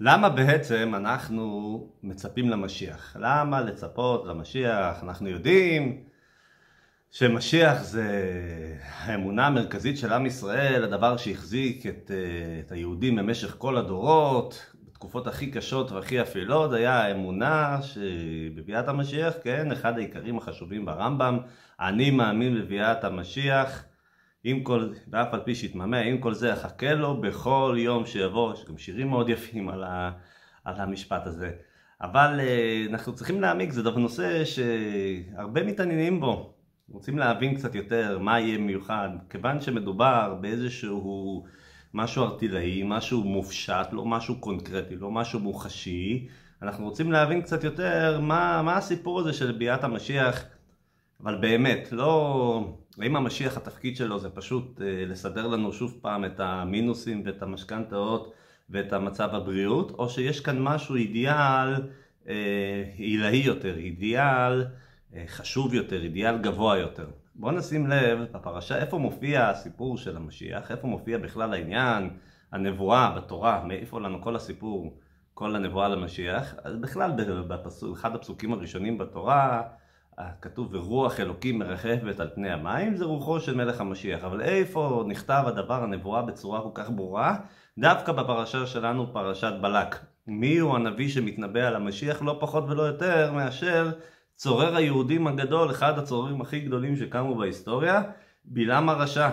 למה בעצם אנחנו מצפים למשיח? למה לצפות למשיח? אנחנו יודעים שמשיח זה האמונה המרכזית של עם ישראל, הדבר שהחזיק את, אה, את היהודים במשך כל הדורות, בתקופות הכי קשות והכי אפלות, היה האמונה שבביאת המשיח, כן, אחד העיקרים החשובים ברמב"ם, אני מאמין בביאת המשיח. עם כל, ואף על פי שיתממא, עם כל זה אחכה לו בכל יום שיבוא, יש גם שירים מאוד יפים על, ה, על המשפט הזה. אבל אה, אנחנו צריכים להעמיק, זה דבר נושא שהרבה מתעניינים בו. רוצים להבין קצת יותר מה יהיה מיוחד, כיוון שמדובר באיזשהו משהו ארטילאי, משהו מופשט, לא משהו קונקרטי, לא משהו מוחשי, אנחנו רוצים להבין קצת יותר מה, מה הסיפור הזה של ביאת המשיח, אבל באמת, לא... האם המשיח התפקיד שלו זה פשוט אה, לסדר לנו שוב פעם את המינוסים ואת המשכנתאות ואת המצב הבריאות, או שיש כאן משהו אידיאל אה, עילאי יותר, אידיאל אה, חשוב יותר, אידיאל גבוה יותר. בואו נשים לב בפרשה איפה מופיע הסיפור של המשיח, איפה מופיע בכלל העניין, הנבואה בתורה, מאיפה לנו כל הסיפור, כל הנבואה למשיח. אז בכלל באחד הפסוקים הראשונים בתורה כתוב ורוח אלוקים מרחפת על פני המים, זה רוחו של מלך המשיח. אבל איפה נכתב הדבר הנבואה בצורה כל כך ברורה? דווקא בפרשה שלנו, פרשת בלק. מי הוא הנביא שמתנבא על המשיח? לא פחות ולא יותר מאשר צורר היהודים הגדול, אחד הצוררים הכי גדולים שקמו בהיסטוריה, בלעם הרשע.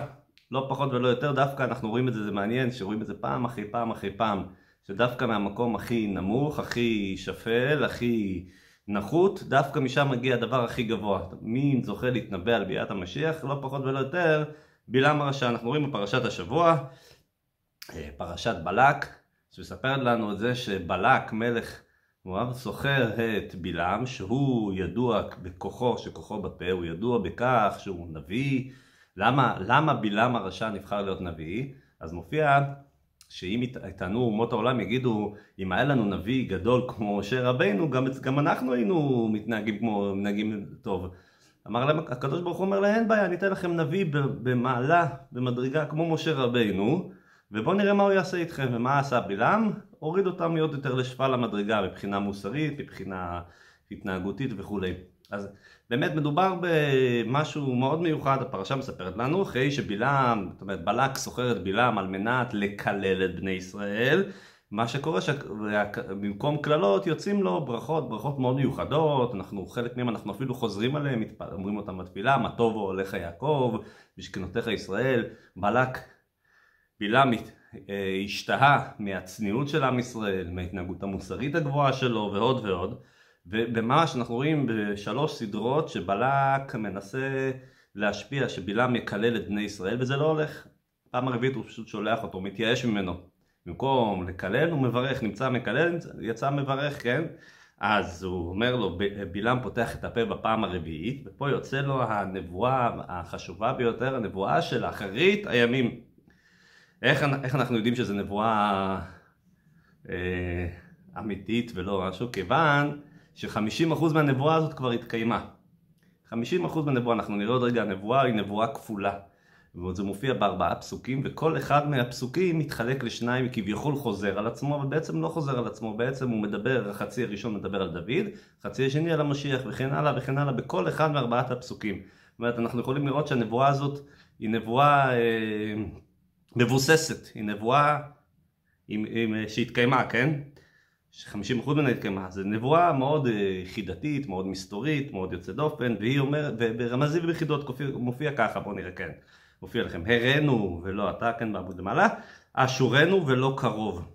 לא פחות ולא יותר, דווקא אנחנו רואים את זה, זה מעניין, שרואים את זה פעם אחרי פעם אחרי פעם, שדווקא מהמקום הכי נמוך, הכי שפל, הכי נחות, דווקא משם מגיע הדבר הכי גבוה. מי זוכה להתנבא על ביאת המשיח? לא פחות ולא יותר, בלעם הרשע. אנחנו רואים בפרשת השבוע, אה, פרשת בלק, שמספרת לנו את זה שבלק, מלך מואב, סוחר את בלעם, שהוא ידוע בכוחו, שכוחו בפה, הוא ידוע בכך שהוא נביא. למה, למה בלעם הרשע נבחר להיות נביא? אז מופיע שאם יטענו אומות העולם יגידו אם היה לנו נביא גדול כמו משה רבינו גם, גם אנחנו היינו מתנהגים כמו מנהגים טוב. אמר להם הקדוש ברוך הוא אומר להם אין בעיה אני אתן לכם נביא במעלה במדרגה כמו משה רבינו ובואו נראה מה הוא יעשה איתכם. ומה עשה בלעם? הוריד אותם עוד יותר לשפל המדרגה מבחינה מוסרית מבחינה התנהגותית וכולי. אז באמת מדובר במשהו מאוד מיוחד, הפרשה מספרת לנו, אחרי שבלעם, זאת אומרת בלק סוחר את בלעם על מנת לקלל את בני ישראל, מה שקורה שבמקום קללות יוצאים לו ברכות, ברכות מאוד מיוחדות, אנחנו חלק מהם אנחנו אפילו חוזרים עליהם, אומרים אותם בתפילה, מה טובו הולך יעקב, משכנותיך ישראל, בלק, בלעם אה, השתהה מהצניעות של עם ישראל, מההתנהגות המוסרית הגבוהה שלו ועוד ועוד וממש אנחנו רואים בשלוש סדרות שבלק מנסה להשפיע שבלעם יקלל את בני ישראל וזה לא הולך. פעם הרביעית הוא פשוט שולח אותו, מתייאש ממנו. במקום לקלל הוא מברך, נמצא מקלל, יצא מברך, כן? אז הוא אומר לו, בלעם פותח את הפה בפעם הרביעית, ופה יוצא לו הנבואה החשובה ביותר, הנבואה של אחרית הימים. איך, איך אנחנו יודעים שזו נבואה אה, אמיתית ולא משהו? כיוון ש-50% מהנבואה הזאת כבר התקיימה. 50% מהנבואה, אנחנו נראה עוד רגע, הנבואה היא נבואה כפולה. וזה מופיע בארבעה פסוקים, וכל אחד מהפסוקים מתחלק לשניים, כביכול חוזר על עצמו, אבל בעצם לא חוזר על עצמו, בעצם הוא מדבר, החצי הראשון מדבר על דוד, החצי השני על המשיח, וכן הלאה וכן הלאה, בכל אחד מארבעת הפסוקים. זאת אומרת, אנחנו יכולים לראות שהנבואה הזאת היא נבואה אה, מבוססת, היא נבואה עם, עם, שהתקיימה, כן? ש-50% ממנה התקיימה, זה נבואה מאוד אה, חידתית, מאוד מסתורית, מאוד יוצא דופן, והיא אומרת, וברמזים וביחידות מופיע ככה, בואו נראה, כן, מופיע לכם, הראנו ולא אתה, כן, בעמוד למעלה, אשורנו ולא קרוב,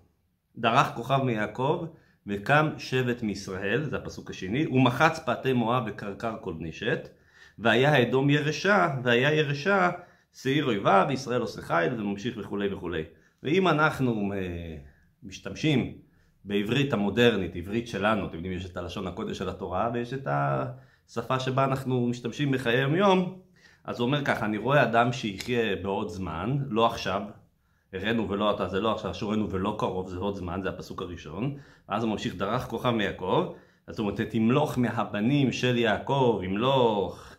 דרך כוכב מיעקב, וקם שבט מישראל, זה הפסוק השני, ומחץ פאתי מואב וקרקר כל בני שת, והיה האדום ירשה, והיה ירשה שעיר אויביו, וישראל עושה חיל, וממשיך וכולי וכולי. ואם אנחנו אה, משתמשים בעברית המודרנית, עברית שלנו, אתם יודעים, יש את הלשון הקודש של התורה ויש את השפה שבה אנחנו משתמשים בחיי היום, אז הוא אומר ככה, אני רואה אדם שיחיה בעוד זמן, לא עכשיו, הראנו ולא אתה, זה לא עכשיו, שורנו ולא קרוב, זה עוד זמן, זה הפסוק הראשון, ואז הוא ממשיך, דרך כוכב מיעקב, אז הוא אומר, תמלוך מהבנים של יעקב, ימלוך,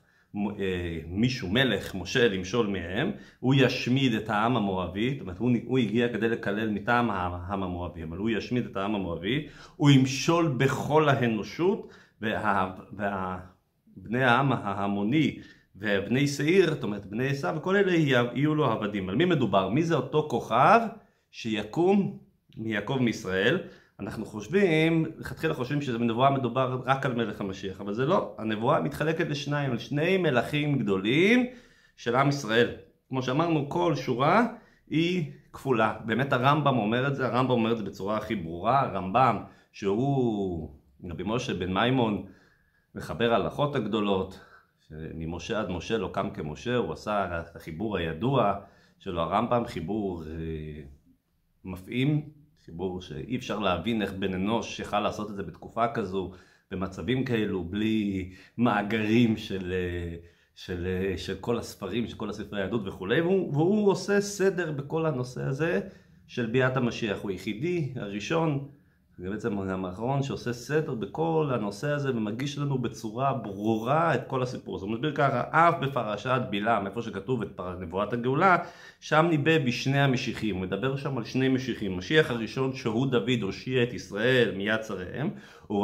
מישהו, מלך, משה, למשול מהם, הוא ישמיד את העם המואבי, זאת אומרת הוא, הוא הגיע כדי לקלל מטעם העם המואבי, אבל הוא ישמיד את העם המואבי, הוא ימשול בכל האנושות, ובני העם ההמוני ובני שעיר, זאת אומרת בני עשיו, וכל אלה יהיו לו עבדים. על מי מדובר? מי זה אותו כוכב שיקום מיעקב מישראל? אנחנו חושבים, לכתחילה חושבים שבנבואה מדובר רק על מלך המשיח, אבל זה לא, הנבואה מתחלקת לשניים, על שני מלכים גדולים של עם ישראל. כמו שאמרנו, כל שורה היא כפולה. באמת הרמב"ם אומר את זה, הרמב"ם אומר את זה בצורה הכי ברורה, הרמב"ם שהוא, רבי משה בן מימון, מחבר ההלכות הגדולות, ממשה עד משה לא קם כמשה, הוא עשה את החיבור הידוע שלו, הרמב"ם, חיבור אה, מפעים, חיבור שאי אפשר להבין איך בן אנוש יכל לעשות את זה בתקופה כזו, במצבים כאלו, בלי מאגרים של, אה, של, אה, של כל הספרים, של כל הספרי היהדות וכולי, והוא, והוא עושה סדר בכל הנושא הזה של ביאת המשיח, הוא היחידי, הראשון, זה בעצם האחרון שעושה סדר בכל הנושא הזה ומגיש לנו בצורה ברורה את כל הסיפור. הזה. הוא מסביר ככה, אף בפרשת בלעם, איפה שכתוב את נבואת הגאולה, שם ניבא בשני המשיחים, הוא מדבר שם על שני משיחים. משיח הראשון שהוא דוד הושיע את ישראל מיד צריהם,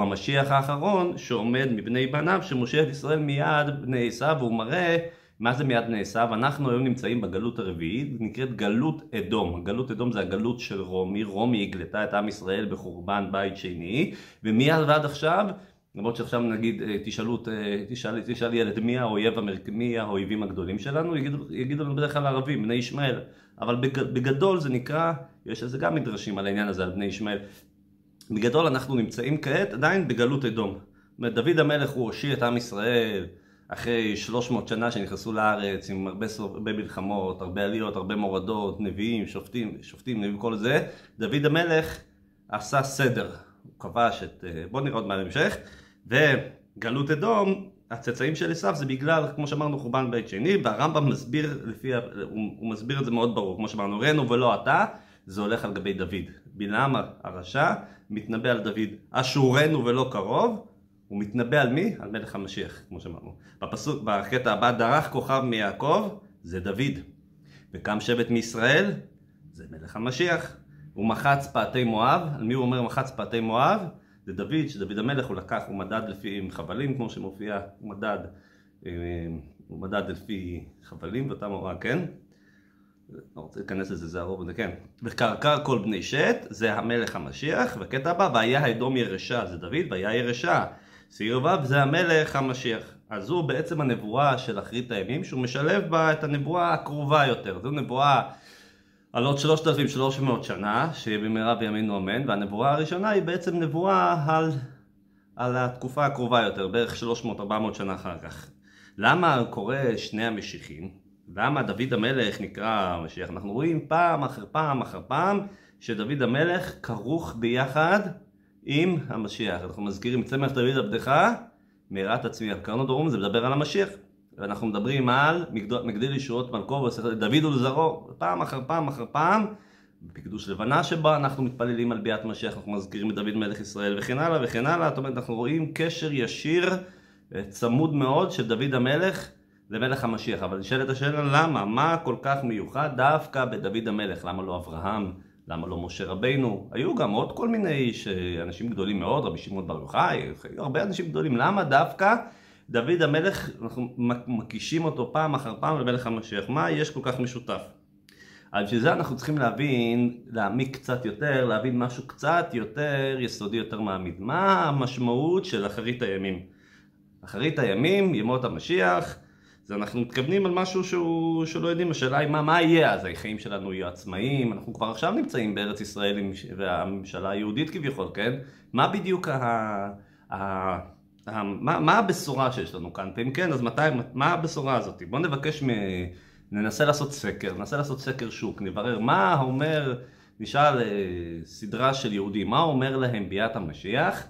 המשיח האחרון שעומד מבני בניו שמושיע את ישראל מיד בני עשיו, והוא מראה מה זה מיד נעשה? ואנחנו היום נמצאים בגלות הרביעית, נקראת גלות אדום. גלות אדום זה הגלות של רומי, רומי הגלתה את עם ישראל בחורבן בית שני, ומיד ועד עכשיו, למרות שעכשיו נגיד אה, תשאלו, אה, תשאל, תשאל ילד מי האויב. מי האויבים הגדולים שלנו, יגידו, יגידו לנו בדרך כלל ערבים, בני ישמעאל, אבל בגדול זה נקרא, יש לזה גם מדרשים על העניין הזה, על בני ישמעאל. בגדול אנחנו נמצאים כעת עדיין בגלות אדום. זאת אומרת, דוד המלך הוא הושיע את עם ישראל אחרי 300 שנה שנכנסו לארץ עם הרבה, הרבה מלחמות, הרבה עליות, הרבה מורדות, נביאים, שופטים, שופטים, נביאים, כל זה, דוד המלך עשה סדר, הוא כבש את, אה, בואו נראה עוד מה בהמשך, וגלות אדום, הצאצאים של עשיו זה בגלל, כמו שאמרנו, חורבן בית שני, והרמב"ם מסביר, לפי, הוא, הוא מסביר את זה מאוד ברור, כמו שאמרנו, ראינו ולא אתה, זה הולך על גבי דוד. בלעם הרשע מתנבא על דוד, אשורנו ולא קרוב, הוא מתנבא על מי? על מלך המשיח, כמו שאמרנו. בפסוק, בקטע הבא, דרך כוכב מיעקב, זה דוד. וקם שבט מישראל, זה מלך המשיח. הוא מחץ פאתי מואב, על מי הוא אומר מחץ פאתי מואב? זה דוד, שדוד המלך הוא לקח, הוא מדד לפי חבלים, כמו שמופיע, הוא מדד, אה, הוא מדד לפי חבלים, ואותם הוא כן? לא רוצה להיכנס לזה, זה הרוב, זה כן. וקרקר כל בני שת, זה המלך המשיח, וקטע הבא, והיה אדום ירשה, זה דוד, והיה ירשה. ו' זה המלך המשיח. אז זו בעצם הנבואה של אחרית הימים, שהוא משלב בה את הנבואה הקרובה יותר. זו נבואה על עוד 3,300 שנה, שיהיה במהרה בימינו אמן, והנבואה הראשונה היא בעצם נבואה על, על התקופה הקרובה יותר, בערך 300-400 שנה אחר כך. למה קורא שני המשיחים? למה דוד המלך נקרא המשיח? אנחנו רואים פעם אחר פעם אחר פעם שדוד המלך כרוך ביחד עם המשיח. אנחנו מזכירים, צמח דוד עבדך, מהרה תצמיח. קרנות דרום זה מדבר על המשיח. ואנחנו מדברים על מגדיל ישועות מלכו דוד ולזרעו, פעם אחר פעם אחר פעם, בקדוש לבנה שבה אנחנו מתפללים על ביאת משיח, אנחנו מזכירים את דוד מלך ישראל וכן הלאה וכן הלאה, זאת אומרת אנחנו רואים קשר ישיר, אה, צמוד מאוד של דוד המלך למלך המשיח, אבל נשאלת השאלה למה, מה כל כך מיוחד דווקא בדוד המלך, למה לא אברהם? למה לא משה רבינו? היו גם עוד כל מיני אנשים גדולים מאוד, רבי שמעון בר יוחאי, היו הרבה אנשים גדולים. למה דווקא דוד המלך, אנחנו מקישים אותו פעם אחר פעם למלך המשיח? מה יש כל כך משותף? אז בשביל זה אנחנו צריכים להבין, להעמיק קצת יותר, להבין משהו קצת יותר יסודי, יותר מעמיד. מה המשמעות של אחרית הימים? אחרית הימים, ימות המשיח, אז אנחנו מתכוונים על משהו שהוא, שלא יודעים, השאלה היא מה, מה יהיה אז, החיים שלנו יהיו עצמאיים, אנחנו כבר עכשיו נמצאים בארץ ישראל והממשלה היהודית כביכול, כן? מה בדיוק ה... ה... ה... מה, מה הבשורה שיש לנו כאן? ואם כן, אז מתי, מה הבשורה הזאת? בואו נבקש, מ... ננסה לעשות סקר, ננסה לעשות סקר שוק, נברר מה אומר, נשאל אה, סדרה של יהודים, מה אומר להם ביאת המשיח?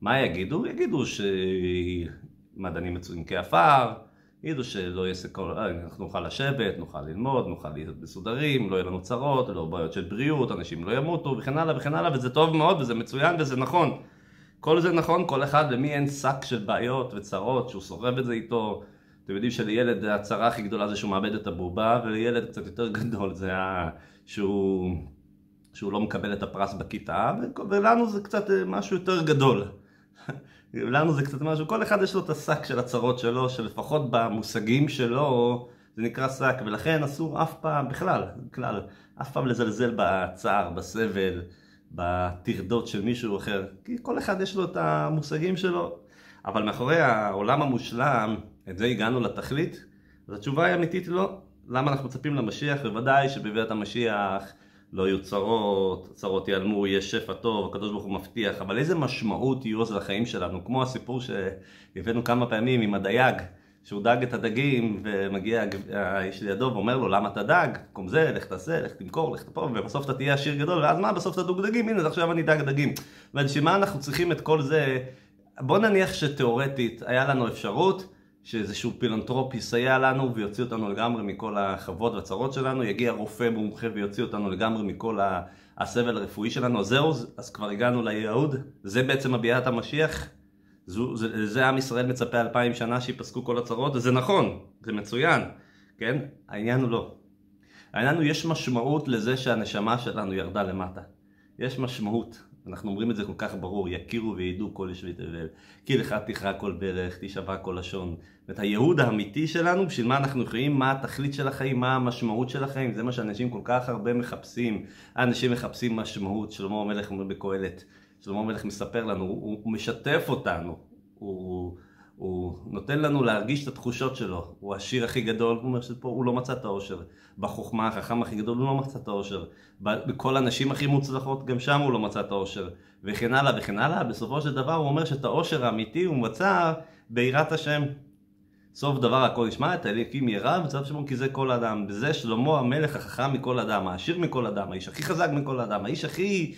מה יגידו? יגידו שמדענים מצויים כעפר, יגידו שלא יהיה סקול, אה, אנחנו נוכל לשבת, נוכל ללמוד, נוכל להיות מסודרים, לא יהיו לנו צרות, לא בעיות של בריאות, אנשים לא ימותו וכן הלאה וכן הלאה וזה טוב מאוד וזה מצוין וזה נכון. כל זה נכון, כל אחד למי אין שק של בעיות וצרות שהוא סוחב את זה איתו. אתם יודעים שלילד הצרה הכי גדולה זה שהוא מאבד את הבובה, ולילד קצת יותר גדול זה ה... שהוא, שהוא לא מקבל את הפרס בכיתה, ולנו זה קצת אה, משהו יותר גדול. לנו זה קצת משהו, כל אחד יש לו את השק של הצרות שלו, שלפחות במושגים שלו זה נקרא שק, ולכן אסור אף פעם, בכלל, בכלל, אף פעם לזלזל בצער, בסבל, בטרדות של מישהו אחר, כי כל אחד יש לו את המושגים שלו, אבל מאחורי העולם המושלם, את זה הגענו לתכלית, אז התשובה היא אמיתית לא. למה אנחנו מצפים למשיח? בוודאי שבביאת המשיח לא יהיו צרות, צרות ייעלמו, יהיה שפע טוב, הקדוש ברוך הוא מבטיח, אבל איזה משמעות יהיו אז לחיים שלנו? כמו הסיפור שהבאנו כמה פעמים עם הדייג, שהוא דג את הדגים, ומגיע האיש לידו ואומר לו, למה אתה דג? קום זה, לך תעשה, לך תמכור, לך תפה, ובסוף אתה תהיה עשיר גדול, ואז מה, בסוף אתה דוג דגים, הנה, עכשיו אני דג דגים. ובשביל מה אנחנו צריכים את כל זה? בוא נניח שתאורטית היה לנו אפשרות שאיזשהו פילנטרופ יסייע לנו ויוציא אותנו לגמרי מכל החובות והצרות שלנו, יגיע רופא מומחה ויוציא אותנו לגמרי מכל הסבל הרפואי שלנו, אז זהו, אז כבר הגענו לייעוד, זה בעצם ביאת המשיח, זו, זה, זה עם ישראל מצפה אלפיים שנה שיפסקו כל הצרות, וזה נכון, זה מצוין, כן? העניין הוא לא. העניין הוא יש משמעות לזה שהנשמה שלנו ירדה למטה. יש משמעות. אנחנו אומרים את זה כל כך ברור, יכירו וידעו כל יושבי תבל, כי לך תכרע כל ברך, תשבע כל לשון. את הייעוד האמיתי שלנו, בשביל מה אנחנו חיים, מה התכלית של החיים, מה המשמעות של החיים, זה מה שאנשים כל כך הרבה מחפשים. אנשים מחפשים משמעות, שלמה המלך אומר בקהלת, שלמה המלך מספר לנו, הוא, הוא משתף אותנו, הוא... הוא נותן לנו להרגיש את התחושות שלו. הוא השיר הכי גדול, הוא אומר שפה הוא לא מצא את האושר. בחוכמה החכם הכי גדול הוא לא מצא את האושר. בכל הנשים הכי מוצלחות, גם שם הוא לא מצא את האושר. וכן הלאה וכן הלאה. בסופו של דבר הוא אומר שאת האושר האמיתי הוא מצא ביראת השם. סוף דבר הכל נשמע את האליקים ירא וצריך שמו כי זה כל אדם. בזה שלמה המלך החכם מכל אדם, העשיר מכל אדם, האיש הכי חזק מכל אדם, האיש הכי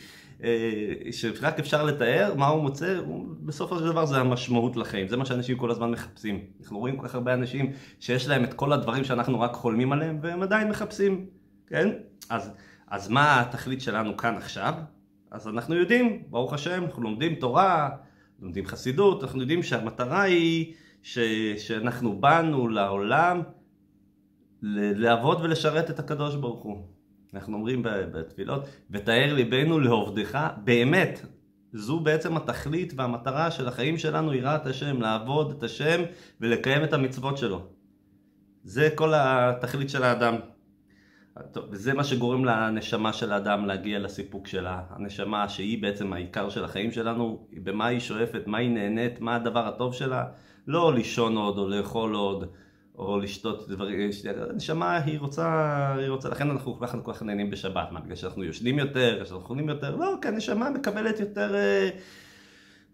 שרק אפשר לתאר, מה הוא מוצא, הוא, בסופו של דבר זה המשמעות לחיים, זה מה שאנשים כל הזמן מחפשים. אנחנו רואים כל כך הרבה אנשים שיש להם את כל הדברים שאנחנו רק חולמים עליהם והם עדיין מחפשים, כן? אז, אז מה התכלית שלנו כאן עכשיו? אז אנחנו יודעים, ברוך השם, אנחנו לומדים תורה, לומדים חסידות, אנחנו יודעים שהמטרה היא ש, שאנחנו באנו לעולם לעבוד ולשרת את הקדוש ברוך הוא. אנחנו אומרים בתפילות, ותאר ליבנו לעובדך, באמת, זו בעצם התכלית והמטרה של החיים שלנו, יראת השם, לעבוד את השם ולקיים את המצוות שלו. זה כל התכלית של האדם. וזה מה שגורם לנשמה של האדם להגיע לסיפוק שלה. הנשמה שהיא בעצם העיקר של החיים שלנו, במה היא שואפת, מה היא נהנית, מה הדבר הטוב שלה. לא לישון עוד או לאכול עוד. או לשתות דברים, נשמה היא רוצה, היא רוצה, לכן אנחנו כל כך, נהנים בשבת, מה, בגלל שאנחנו יושנים יותר, שאנחנו אוכלים יותר, לא, כי הנשמה מקבלת יותר אה,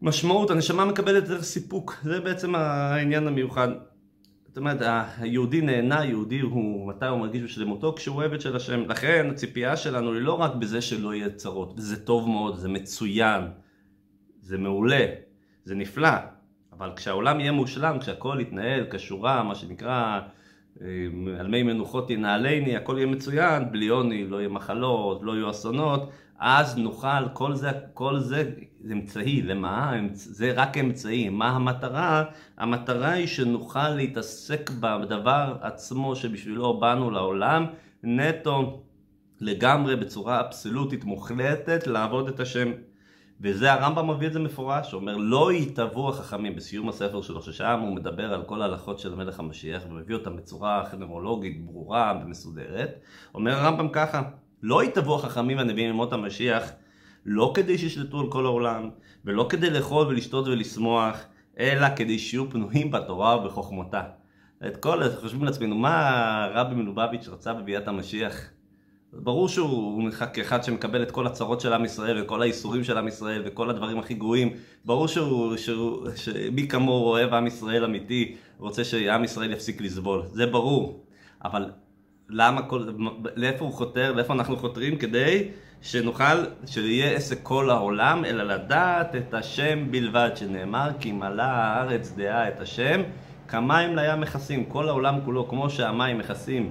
משמעות, הנשמה מקבלת יותר סיפוק, זה בעצם העניין המיוחד. זאת אומרת, היהודי נהנה, יהודי הוא, מתי הוא מרגיש בשלמותו? כשהוא עבד של השם. לכן הציפייה שלנו היא לא רק בזה שלא יהיה צרות, וזה טוב מאוד, זה מצוין, זה מעולה, זה נפלא. אבל כשהעולם יהיה מושלם, כשהכל יתנהל כשורה, מה שנקרא, על מי מנוחות ינעלני, הכל יהיה מצוין, בלי עוני, לא יהיה מחלות, לא יהיו אסונות, אז נוכל, כל זה, כל זה אמצעי, למה? זה רק אמצעי. מה המטרה? המטרה היא שנוכל להתעסק בדבר עצמו שבשבילו באנו לעולם, נטו, לגמרי, בצורה אבסולוטית, מוחלטת, לעבוד את השם. וזה הרמב"ם מביא את זה מפורש, הוא אומר לא יתהוו החכמים בסיום הספר שלו, ששם הוא מדבר על כל ההלכות של המלך המשיח ומביא אותם בצורה כרונולוגית ברורה ומסודרת. אומר הרמב"ם ככה, לא יתהוו החכמים והנביאים ממות המשיח לא כדי שישלטו על כל העולם ולא כדי לאכול ולשתות ולשמוח אלא כדי שיהיו פנויים בתורה ובחוכמתה. את כל, חושבים לעצמנו, מה רבי מלובביץ' רצה בביאת המשיח? ברור שהוא נחק כאחד שמקבל את כל הצרות של עם ישראל וכל האיסורים של עם ישראל וכל הדברים הכי גרועים. ברור שהוא, שהוא, שמי כמוהו אוהב עם ישראל אמיתי, רוצה שעם ישראל יפסיק לסבול. זה ברור. אבל למה כל... לאיפה הוא חותר? לאיפה אנחנו חותרים? כדי שנוכל, שיהיה עסק כל העולם, אלא לדעת את השם בלבד, שנאמר כי מלאה הארץ דעה את השם, כמים לים מכסים. כל העולם כולו, כמו שהמים מכסים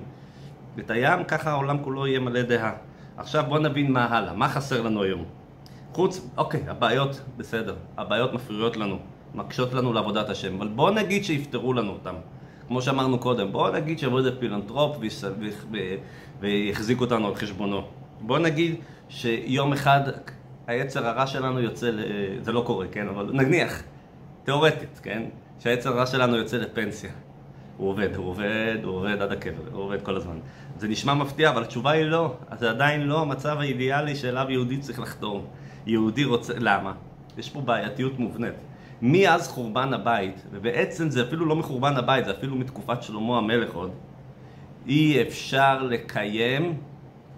את הים, ככה העולם כולו יהיה מלא דעה. עכשיו בואו נבין מה הלאה, מה חסר לנו היום. חוץ, אוקיי, הבעיות בסדר, הבעיות מפריעות לנו, מקשות לנו לעבודת השם, אבל בואו נגיד שיפתרו לנו אותם. כמו שאמרנו קודם, בואו נגיד שיבוא איזה פילנטרופ ויחזיק אותנו על חשבונו. בואו נגיד שיום אחד היצר הרע שלנו יוצא, ל... זה לא קורה, כן? אבל נניח, תיאורטית, כן? שהיצר הרע שלנו יוצא לפנסיה. הוא עובד, הוא עובד, הוא עובד עד הקבר, הוא עובד כל הזמן. זה נשמע מפתיע, אבל התשובה היא לא. זה עדיין לא המצב האידיאלי שאליו יהודי צריך לחתור. יהודי רוצה... למה? יש פה בעייתיות מובנית. מאז חורבן הבית, ובעצם זה אפילו לא מחורבן הבית, זה אפילו מתקופת שלמה המלך עוד, אי אפשר לקיים,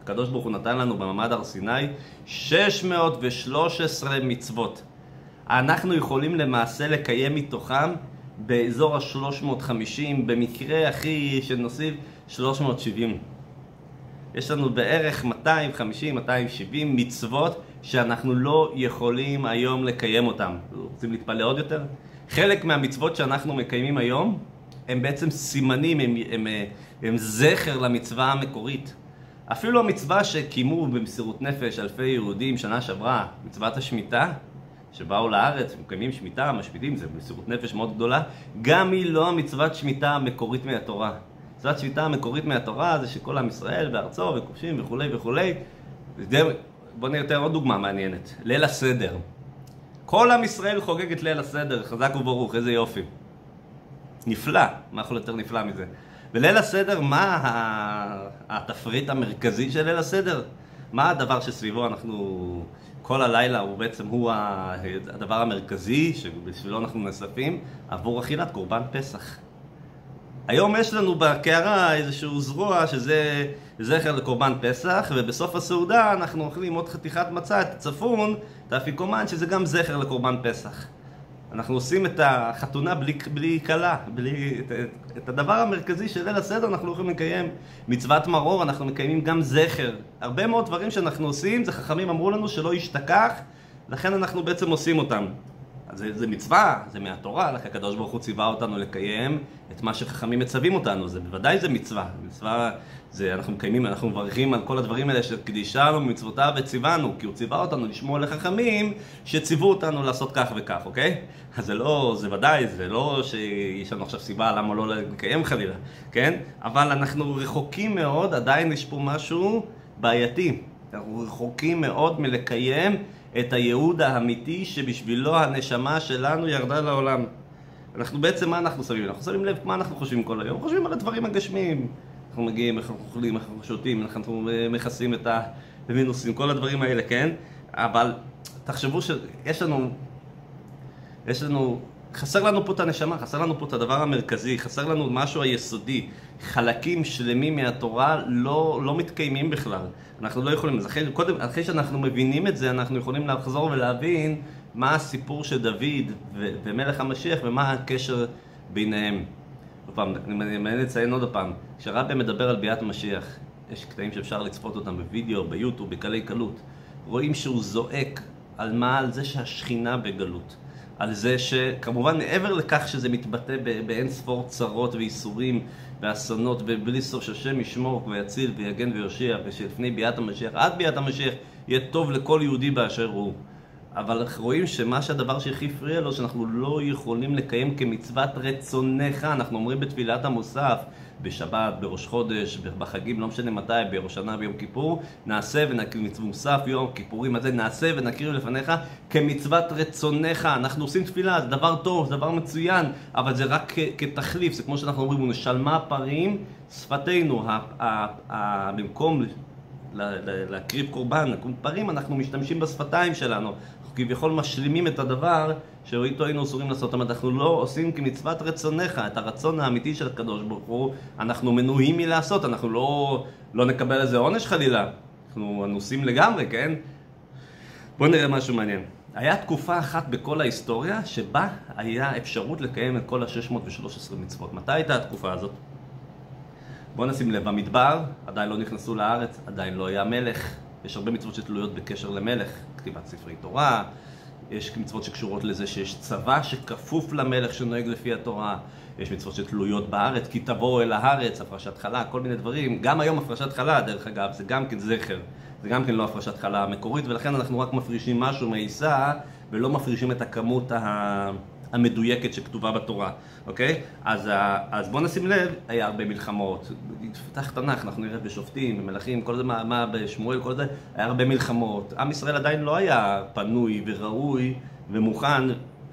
הקדוש ברוך הוא נתן לנו במעמד הר סיני, 613 מצוות. אנחנו יכולים למעשה לקיים מתוכם באזור ה-350, במקרה הכי שנוסיף 370. יש לנו בערך 250-270 מצוות שאנחנו לא יכולים היום לקיים אותן. רוצים להתפלא עוד יותר? חלק מהמצוות שאנחנו מקיימים היום הם בעצם סימנים, הם, הם, הם, הם זכר למצווה המקורית. אפילו המצווה שקיימו במסירות נפש אלפי יהודים שנה שעברה, מצוות השמיטה, שבאו לארץ, מקיימים שמיטה, משמיטים, זה מסירות נפש מאוד גדולה, גם היא לא המצוות שמיטה המקורית מהתורה. מצוות שמיטה המקורית מהתורה זה שכל עם ישראל בארצו וכובשים וכולי וכולי. בואו נראה עוד דוגמה מעניינת. ליל הסדר. כל עם ישראל חוגג את ליל הסדר, חזק וברוך, איזה יופי. נפלא, מה יכול יותר נפלא מזה? בליל הסדר, מה התפריט המרכזי של ליל הסדר? מה הדבר שסביבו אנחנו, כל הלילה הוא בעצם, הוא הדבר המרכזי שבשבילו אנחנו נספים עבור אכילת קורבן פסח. היום יש לנו בקערה איזשהו זרוע שזה זכר לקורבן פסח, ובסוף הסעודה אנחנו אוכלים עוד חתיכת מצה, את הצפון, את האפיקומן, שזה גם זכר לקורבן פסח. אנחנו עושים את החתונה בלי, בלי כלה, בלי, את, את הדבר המרכזי של ליל הסדר אנחנו יכולים לקיים. מצוות מרור אנחנו מקיימים גם זכר. הרבה מאוד דברים שאנחנו עושים, זה חכמים אמרו לנו שלא ישתכח, לכן אנחנו בעצם עושים אותם. אז זה, זה מצווה, זה מהתורה, לכן הקדוש ברוך הוא ציווה אותנו לקיים את מה שחכמים מצווים אותנו, זה בוודאי זה מצווה. מצווה, זה אנחנו מקיימים, אנחנו מברכים על כל הדברים האלה לנו מצוותיו וציוונו, כי הוא ציווה אותנו לשמוע לחכמים שציוו אותנו לעשות כך וכך, אוקיי? אז זה לא, זה ודאי, זה לא שיש לנו עכשיו סיבה למה לא לקיים חלילה, כן? אבל אנחנו רחוקים מאוד, עדיין יש פה משהו בעייתי. אנחנו רחוקים מאוד מלקיים את הייעוד האמיתי שבשבילו הנשמה שלנו ירדה לעולם. אנחנו בעצם, מה אנחנו שמים? אנחנו שמים לב מה אנחנו חושבים כל היום? חושבים על הדברים הגשמיים. אנחנו מגיעים, איך אנחנו אוכלים, איך אנחנו שותים, איך אנחנו מכסים את המינוסים, כל הדברים האלה, כן? אבל תחשבו שיש לנו, יש לנו חסר לנו פה את הנשמה, חסר לנו פה את הדבר המרכזי, חסר לנו משהו היסודי. חלקים שלמים מהתורה לא, לא מתקיימים בכלל. אנחנו לא יכולים, אז אחרי, קודם, אחרי שאנחנו מבינים את זה, אנחנו יכולים לחזור ולהבין מה הסיפור של דוד ומלך המשיח ומה הקשר ביניהם. עוד פעם, אני מעניין לציין עוד פעם, כשרבי מדבר על ביאת משיח, יש קטעים שאפשר לצפות אותם בווידאו, ביוטיוב, בקלי קלות. רואים שהוא זועק על מה? על זה שהשכינה בגלות. על זה שכמובן מעבר לכך שזה מתבטא באין ספור צרות וייסורים ואסונות ובלי סוף שהשם ישמור ויציל ויגן ויושיע ושלפני ביאת המשיח עד ביאת המשיח יהיה טוב לכל יהודי באשר הוא אבל רואים שמה שהדבר שהכי הפריע לו שאנחנו לא יכולים לקיים כמצוות רצונך אנחנו אומרים בתפילת המוסף בשבת, בראש חודש, בחגים, לא משנה מתי, בראש שנה ביום כיפור, נעשה ונקריב מצוות מוסף יום כיפורים הזה, נעשה ונקריב לפניך כמצוות רצונך. אנחנו עושים תפילה, זה דבר טוב, זה דבר מצוין, אבל זה רק כתחליף, זה כמו שאנחנו אומרים, נשלמה פרים שפתנו, במקום להקריב קורבן, פרים, אנחנו משתמשים בשפתיים שלנו. כביכול משלימים את הדבר שאיתו היינו אסורים לעשות. זאת אומרת, אנחנו לא עושים כמצוות רצונך, את הרצון האמיתי של הקדוש ברוך הוא, אנחנו מנועים מלעשות, אנחנו לא, לא נקבל איזה עונש חלילה. אנחנו אנוסים לגמרי, כן? בואו נראה משהו מעניין. היה תקופה אחת בכל ההיסטוריה שבה היה אפשרות לקיים את כל ה-613 מצוות. מתי הייתה התקופה הזאת? בואו נשים לב, במדבר עדיין לא נכנסו לארץ, עדיין לא היה מלך. יש הרבה מצוות שתלויות בקשר למלך, כתיבת ספרי תורה, יש מצוות שקשורות לזה שיש צבא שכפוף למלך שנוהג לפי התורה, יש מצוות שתלויות בארץ, כי תבואו אל הארץ, הפרשת חלה, כל מיני דברים. גם היום הפרשת חלה, דרך אגב, זה גם כן זכר, זה גם כן לא הפרשת חלה המקורית, ולכן אנחנו רק מפרישים משהו מעיסה, ולא מפרישים את הכמות המדויקת שכתובה בתורה, אוקיי? אז, אז בואו נשים לב, היה הרבה מלחמות. תפתח תנ"ך, אנחנו נראה בשופטים, במלכים, כל זה, מה, מה בשמואל, כל זה, היה הרבה מלחמות. עם ישראל עדיין לא היה פנוי וראוי ומוכן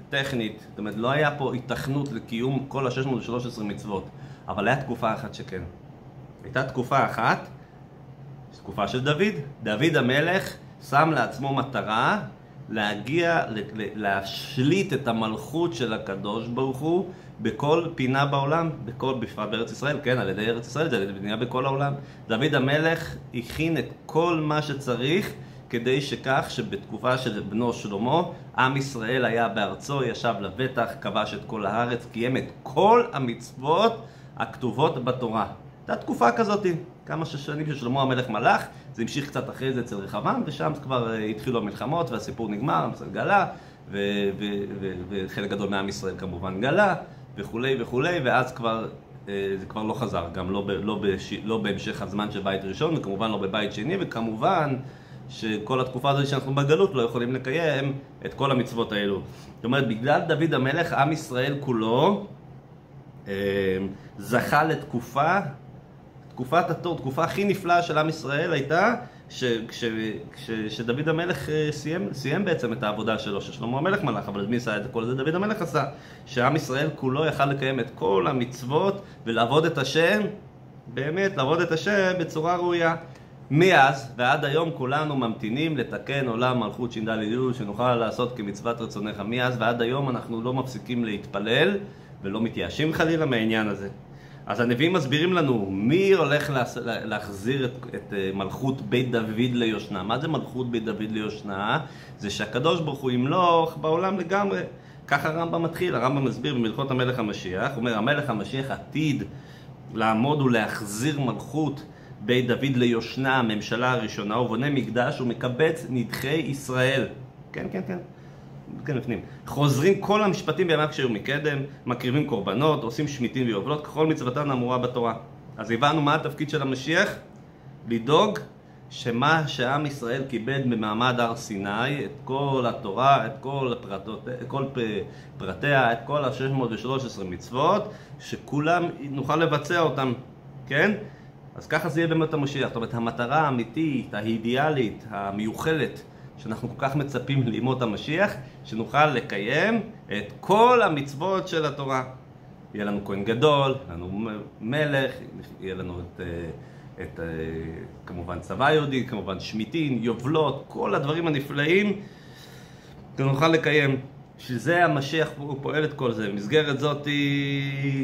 טכנית, זאת אומרת, לא היה פה התכנות לקיום כל ה-613 מצוות, אבל הייתה תקופה אחת שכן. הייתה תקופה אחת, תקופה של דוד. דוד המלך שם לעצמו מטרה להגיע, להשליט את המלכות של הקדוש ברוך הוא בכל פינה בעולם, בכל, בפרט בארץ ישראל, כן, על ידי ארץ ישראל, זה על ידי בנייה בכל העולם. דוד המלך הכין את כל מה שצריך כדי שכך שבתקופה של בנו שלמה, עם ישראל היה בארצו, ישב לבטח, כבש את כל הארץ, קיים את כל המצוות הכתובות בתורה. הייתה תקופה כזאת, כמה שנים ששלמה המלך מלך, זה המשיך קצת אחרי זה אצל רחבעם, ושם כבר אה, התחילו המלחמות והסיפור נגמר, ישראל גלה, וחלק גדול מעם ישראל כמובן גלה, וכולי וכולי, ואז כבר אה, זה כבר לא חזר, גם לא, לא, בש, לא בהמשך הזמן של בית ראשון, וכמובן לא בבית שני, וכמובן שכל התקופה הזאת שאנחנו בגלות לא יכולים לקיים את כל המצוות האלו. זאת אומרת, בגלל דוד המלך, עם ישראל כולו אה, זכה לתקופה תקופת התור, תקופה הכי נפלאה של עם ישראל הייתה ש, כש, כש, שדוד המלך אה, סיים, סיים בעצם את העבודה שלו, ששלמה המלך מלך, אבל מי עשה את כל זה? דוד המלך עשה. שעם ישראל כולו יכל לקיים את כל המצוות ולעבוד את השם, באמת, לעבוד את השם בצורה ראויה. מאז ועד היום כולנו ממתינים לתקן עולם מלכות ש"ד י' שנוכל לעשות כמצוות רצונך. מאז ועד היום אנחנו לא מפסיקים להתפלל ולא מתייאשים חלילה מהעניין הזה. אז הנביאים מסבירים לנו מי הולך להחזיר את, את אה, מלכות בית דוד ליושנה. מה זה מלכות בית דוד ליושנה? זה שהקדוש ברוך הוא ימלוך בעולם לגמרי. ככה הרמב"ם מתחיל, הרמב"ם מסביר במלכות המלך המשיח, הוא אומר המלך המשיח עתיד לעמוד ולהחזיר מלכות בית דוד ליושנה, הממשלה הראשונה, הוא בונה מקדש ומקבץ נדחי ישראל. כן, כן, כן. כן, בפנים. חוזרים כל המשפטים בימיו כשהיו מקדם, מקריבים קורבנות, עושים שמיטים ויובלות, ככל מצוותן האמורה בתורה. אז הבנו מה התפקיד של המשיח? לדאוג שמה שעם ישראל קיבל במעמד הר סיני, את כל התורה, את כל, הפרטות, כל פרטיה, את כל ה-613 מצוות, שכולם נוכל לבצע אותם, כן? אז ככה זה יהיה באמת המשיח. זאת אומרת, המטרה האמיתית, האידיאלית, המיוחלת, שאנחנו כל כך מצפים לימות המשיח, שנוכל לקיים את כל המצוות של התורה. יהיה לנו כהן גדול, יהיה לנו מלך, יהיה לנו את, אה, את אה, כמובן צבא יהודי, כמובן שמיטין, יובלות, כל הדברים הנפלאים, שנוכל לקיים. בשביל זה המשיח הוא פועל את כל זה. במסגרת זאת,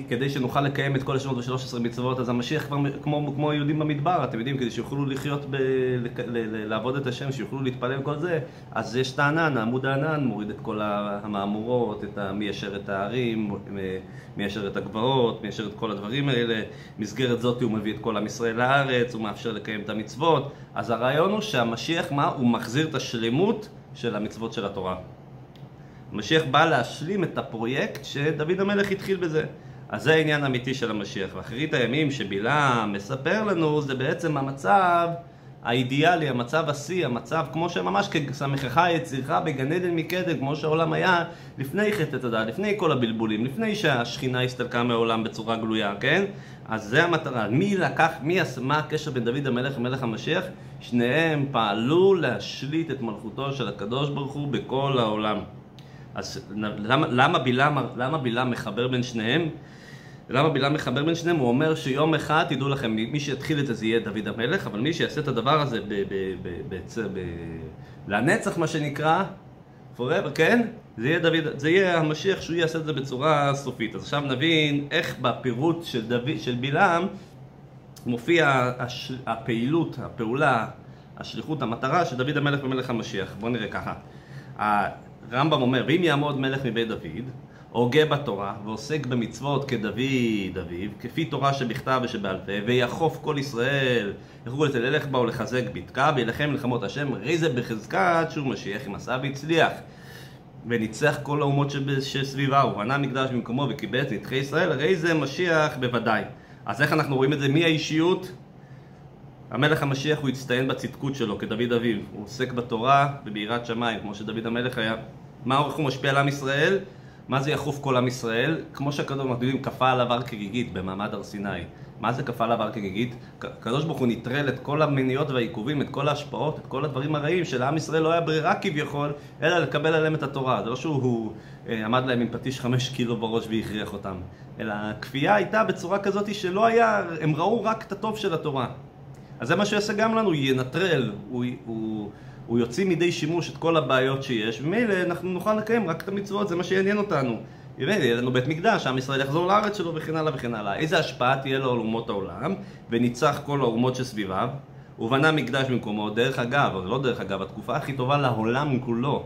כדי שנוכל לקיים את כל השמות ו-13 מצוות, אז המשיח כבר כמו, כמו יהודים במדבר, אתם יודעים, כדי שיוכלו לחיות, ב, ל, ל, לעבוד את השם, שיוכלו להתפלל וכל זה, אז יש את הענן, עמוד הענן מוריד את כל המהמורות, את מיישר את הערים, מיישר את הגבעות, מיישר את כל הדברים האלה. במסגרת זאת הוא מביא את כל עם ישראל לארץ, הוא מאפשר לקיים את המצוות. אז הרעיון הוא שהמשיח, מה? הוא מחזיר את השלמות של המצוות של התורה. המשיח בא להשלים את הפרויקט שדוד המלך התחיל בזה. אז זה העניין האמיתי של המשיח. ואחרית הימים שבלעם מספר לנו זה בעצם המצב האידיאלי, המצב השיא, המצב כמו שממש כסמכך יצירך בגן עדן מקדם, כמו שהעולם היה לפני חטא הדעת, לפני כל הבלבולים, לפני שהשכינה הסתלקה מהעולם בצורה גלויה, כן? אז זה המטרה. מי לקח, מי, מה הקשר בין דוד המלך למלך המשיח? שניהם פעלו להשליט את מלכותו של הקדוש ברוך הוא בכל העולם. אז למה, למה, בלעם, למה בלעם מחבר בין שניהם? למה בלעם מחבר בין שניהם? הוא אומר שיום אחד, תדעו לכם, מי שיתחיל את זה זה יהיה דוד המלך, אבל מי שיעשה את הדבר הזה ב, ב, ב, ב, ב, לנצח, מה שנקרא, forever, כן? זה יהיה, דוד, זה יהיה המשיח שהוא יעשה את זה בצורה סופית. אז עכשיו נבין איך בפירוט של, דוד, של בלעם מופיע הש, הפעילות, הפעולה, השליחות, המטרה של דוד המלך ומלך המשיח. בואו נראה ככה. רמב"ם אומר, ואם יעמוד מלך מבית דוד, הוגה בתורה, ועוסק במצוות כדוד אביו, כפי תורה שבכתב ושבעל פה, ויחוף כל ישראל, יכולו לזה ללך בה ולחזק בתקע, וילחם מלחמות השם, ראי זה בחזקת שהוא משיח עשה והצליח. וניצח כל האומות שסביבה, ובנה מקדש במקומו וקיבץ נדחי ישראל, הרי זה משיח בוודאי. אז איך אנחנו רואים את זה? מי האישיות? המלך המשיח הוא הצטיין בצדקות שלו כדוד אביו, הוא עוסק בתורה וביראת שמיים כמו שדוד המלך היה. מה איך הוא משפיע על עם ישראל? מה זה יחוף כל עם ישראל? כמו שהקדוש ברוך הוא כפה עליו הר כגיגית במעמד הר סיני. מה זה כפה עליו הר כגיגית? הקדוש ברוך הוא נטרל את כל המניעות והעיכובים, את כל ההשפעות, את כל הדברים הרעים שלעם ישראל לא היה ברירה כביכול, אלא לקבל עליהם את התורה. זה לא שהוא אה, עמד להם עם פטיש חמש קילו בראש והכריח אותם, אלא הכפייה הייתה בצורה כזאת שלא היה, הם ראו רק את הטוב של התורה. אז זה מה שהוא יעשה גם לנו, ינטרל, הוא, הוא, הוא יוציא מידי שימוש את כל הבעיות שיש, ומילא אנחנו נוכל לקיים רק את המצוות, זה מה שיעניין אותנו. יהיה לנו בית מקדש, עם ישראל יחזור לארץ שלו וכן הלאה וכן הלאה. איזה השפעה תהיה לו על אומות העולם, וניצח כל האומות שסביביו, הוא בנה מקדש במקומו, דרך אגב, לא דרך אגב, התקופה הכי טובה לעולם כולו.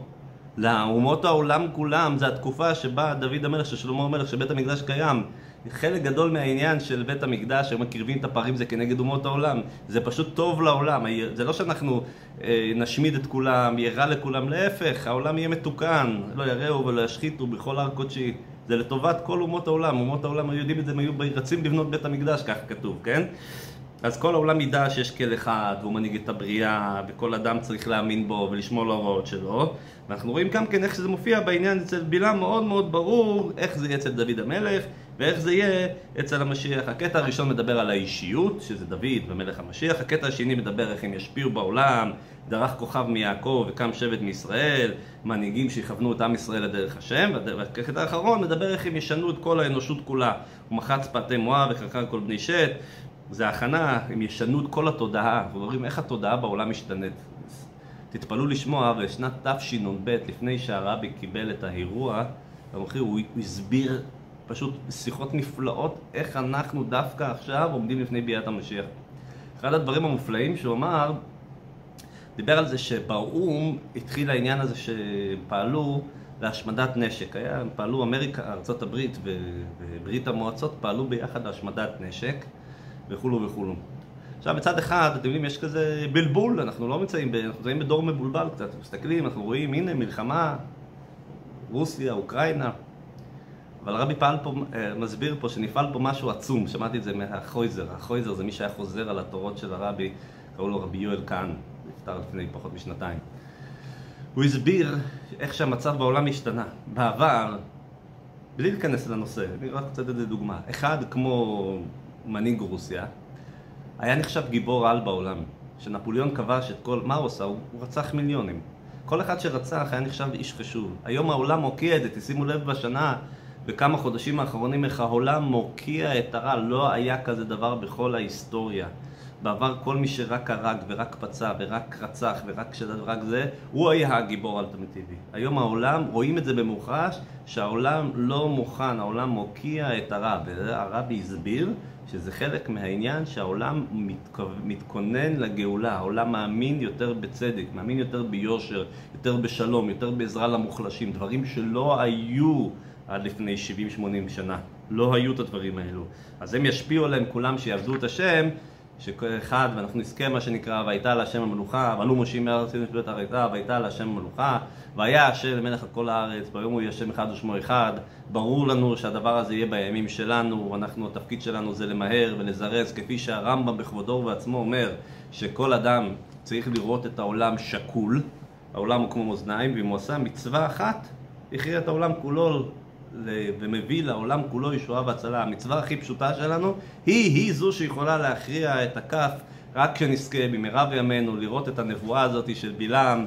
לאומות העולם כולם, זה התקופה שבה דוד המלך, ששלמה המלך, שבית המקדש קיים. חלק גדול מהעניין של בית המקדש, הם מקריבים את הפערים זה כנגד אומות העולם. זה פשוט טוב לעולם. זה לא שאנחנו אה, נשמיד את כולם, יהיה רע לכולם, להפך, העולם יהיה מתוקן. לא יראו ולא ישחיתו בכל הר קודשי. זה לטובת כל אומות העולם. אומות העולם היו יודעים את זה, הם היו רצים לבנות בית המקדש, כך כתוב, כן? אז כל העולם ידע שיש כל אחד, והוא מנהיג את הבריאה, וכל אדם צריך להאמין בו ולשמור להוראות שלו. ואנחנו רואים גם כן איך שזה מופיע בעניין אצל בלעם מאוד מאוד ברור, איך זה יהיה אצל דוד המלך, ואיך זה יהיה אצל המשיח. הקטע הראשון מדבר על האישיות, שזה דוד ומלך המשיח. הקטע השני מדבר איך הם ישפיעו בעולם, דרך כוכב מיעקב וקם שבט מישראל, מנהיגים שיכוונו את עם ישראל לדרך השם. והקטע האחרון מדבר איך הם ישנו את כל האנושות כולה. הוא מחץ פאתי מואב וקרקר כל בני שת. זה הכנה, הם ישנו את כל התודעה. אנחנו אומרים איך התודעה בעולם משתנית. תתפלאו לשמוע, בשנת תשנ"ב, לפני שהרבי קיבל את האירוע, הוא הסביר פשוט שיחות נפלאות איך אנחנו דווקא עכשיו עומדים לפני ביאת המשיח. אחד הדברים המופלאים שהוא אמר, דיבר על זה שבאו"ם התחיל העניין הזה שפעלו להשמדת נשק. היה, פעלו אמריקה, ארה"ב וברית המועצות פעלו ביחד להשמדת נשק וכולו וכולו. עכשיו מצד אחד, אתם יודעים, יש כזה בלבול, אנחנו לא נמצאים, אנחנו נמצאים בדור מבולבל קצת, מסתכלים, אנחנו רואים, הנה מלחמה, רוסיה, אוקראינה, אבל הרבי פעל פה, אה, מסביר פה שנפעל פה משהו עצום, שמעתי את זה מהחויזר, החויזר זה מי שהיה חוזר על התורות של הרבי, קראו לו רבי יואל כהן, נפטר לפני פחות משנתיים. הוא הסביר איך שהמצב בעולם השתנה. בעבר, בלי להיכנס לנושא, אני רק רוצה לתת דוגמה. אחד כמו מנהיג רוסיה, היה נחשב גיבור על בעולם. שנפוליאון כבש את כל, מה הוא עשה? הוא, הוא רצח מיליונים. כל אחד שרצח היה נחשב איש חשוב. היום העולם מוקיע את זה, תשימו לב בשנה בכמה חודשים האחרונים איך העולם מוקיע את הרע, לא היה כזה דבר בכל ההיסטוריה. בעבר כל מי שרק הרג ורק פצע ורק רצח ורק שרק זה, הוא היה הגיבור האלטרנטיבי. היום העולם, רואים את זה במוחש, שהעולם לא מוכן, העולם מוקיע את הרע. והרבי הסביר שזה חלק מהעניין שהעולם מתכונן לגאולה, העולם מאמין יותר בצדק, מאמין יותר ביושר, יותר בשלום, יותר בעזרה למוחלשים, דברים שלא היו עד לפני 70-80 שנה. לא היו את הדברים האלו. אז הם ישפיעו עליהם כולם שיעבדו את השם, שכל אחד, ואנחנו נזכה מה שנקרא, והייתה להשם המלוכה, ועלו מושיעים מארץ את הריתה, והייתה להשם המלוכה, והיה השם למלך על כל הארץ, ביום הוא יהיה השם אחד ושמו אחד. ברור לנו שהדבר הזה יהיה בימים שלנו, ואנחנו, התפקיד שלנו זה למהר ולזרז, כפי שהרמב"ם בכבודו ובעצמו אומר, שכל אדם צריך לראות את העולם שקול, העולם הוא כמו מאזניים, ואם הוא עשה מצווה אחת, הכריע את העולם כולו ומביא לעולם כולו ישועה והצלה. המצווה הכי פשוטה שלנו היא, היא זו שיכולה להכריע את הכף רק כשנזכה במהרה בימינו לראות את הנבואה הזאת של בלעם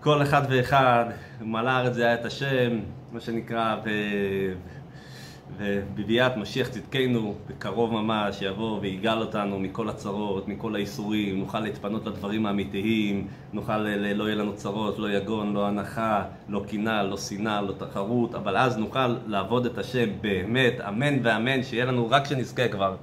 כל אחד ואחד, מלא הארץ זה היה את השם, מה שנקרא, ו... ובביאת משיח צדקנו, בקרוב ממש, יבוא ויגאל אותנו מכל הצרות, מכל האיסורים, נוכל להתפנות לדברים האמיתיים, נוכל, לא יהיה לנו צרות, לא יגון, לא הנחה, לא קינה, לא שנאה, לא תחרות, אבל אז נוכל לעבוד את השם באמת, אמן ואמן, שיהיה לנו רק שנזכה כבר.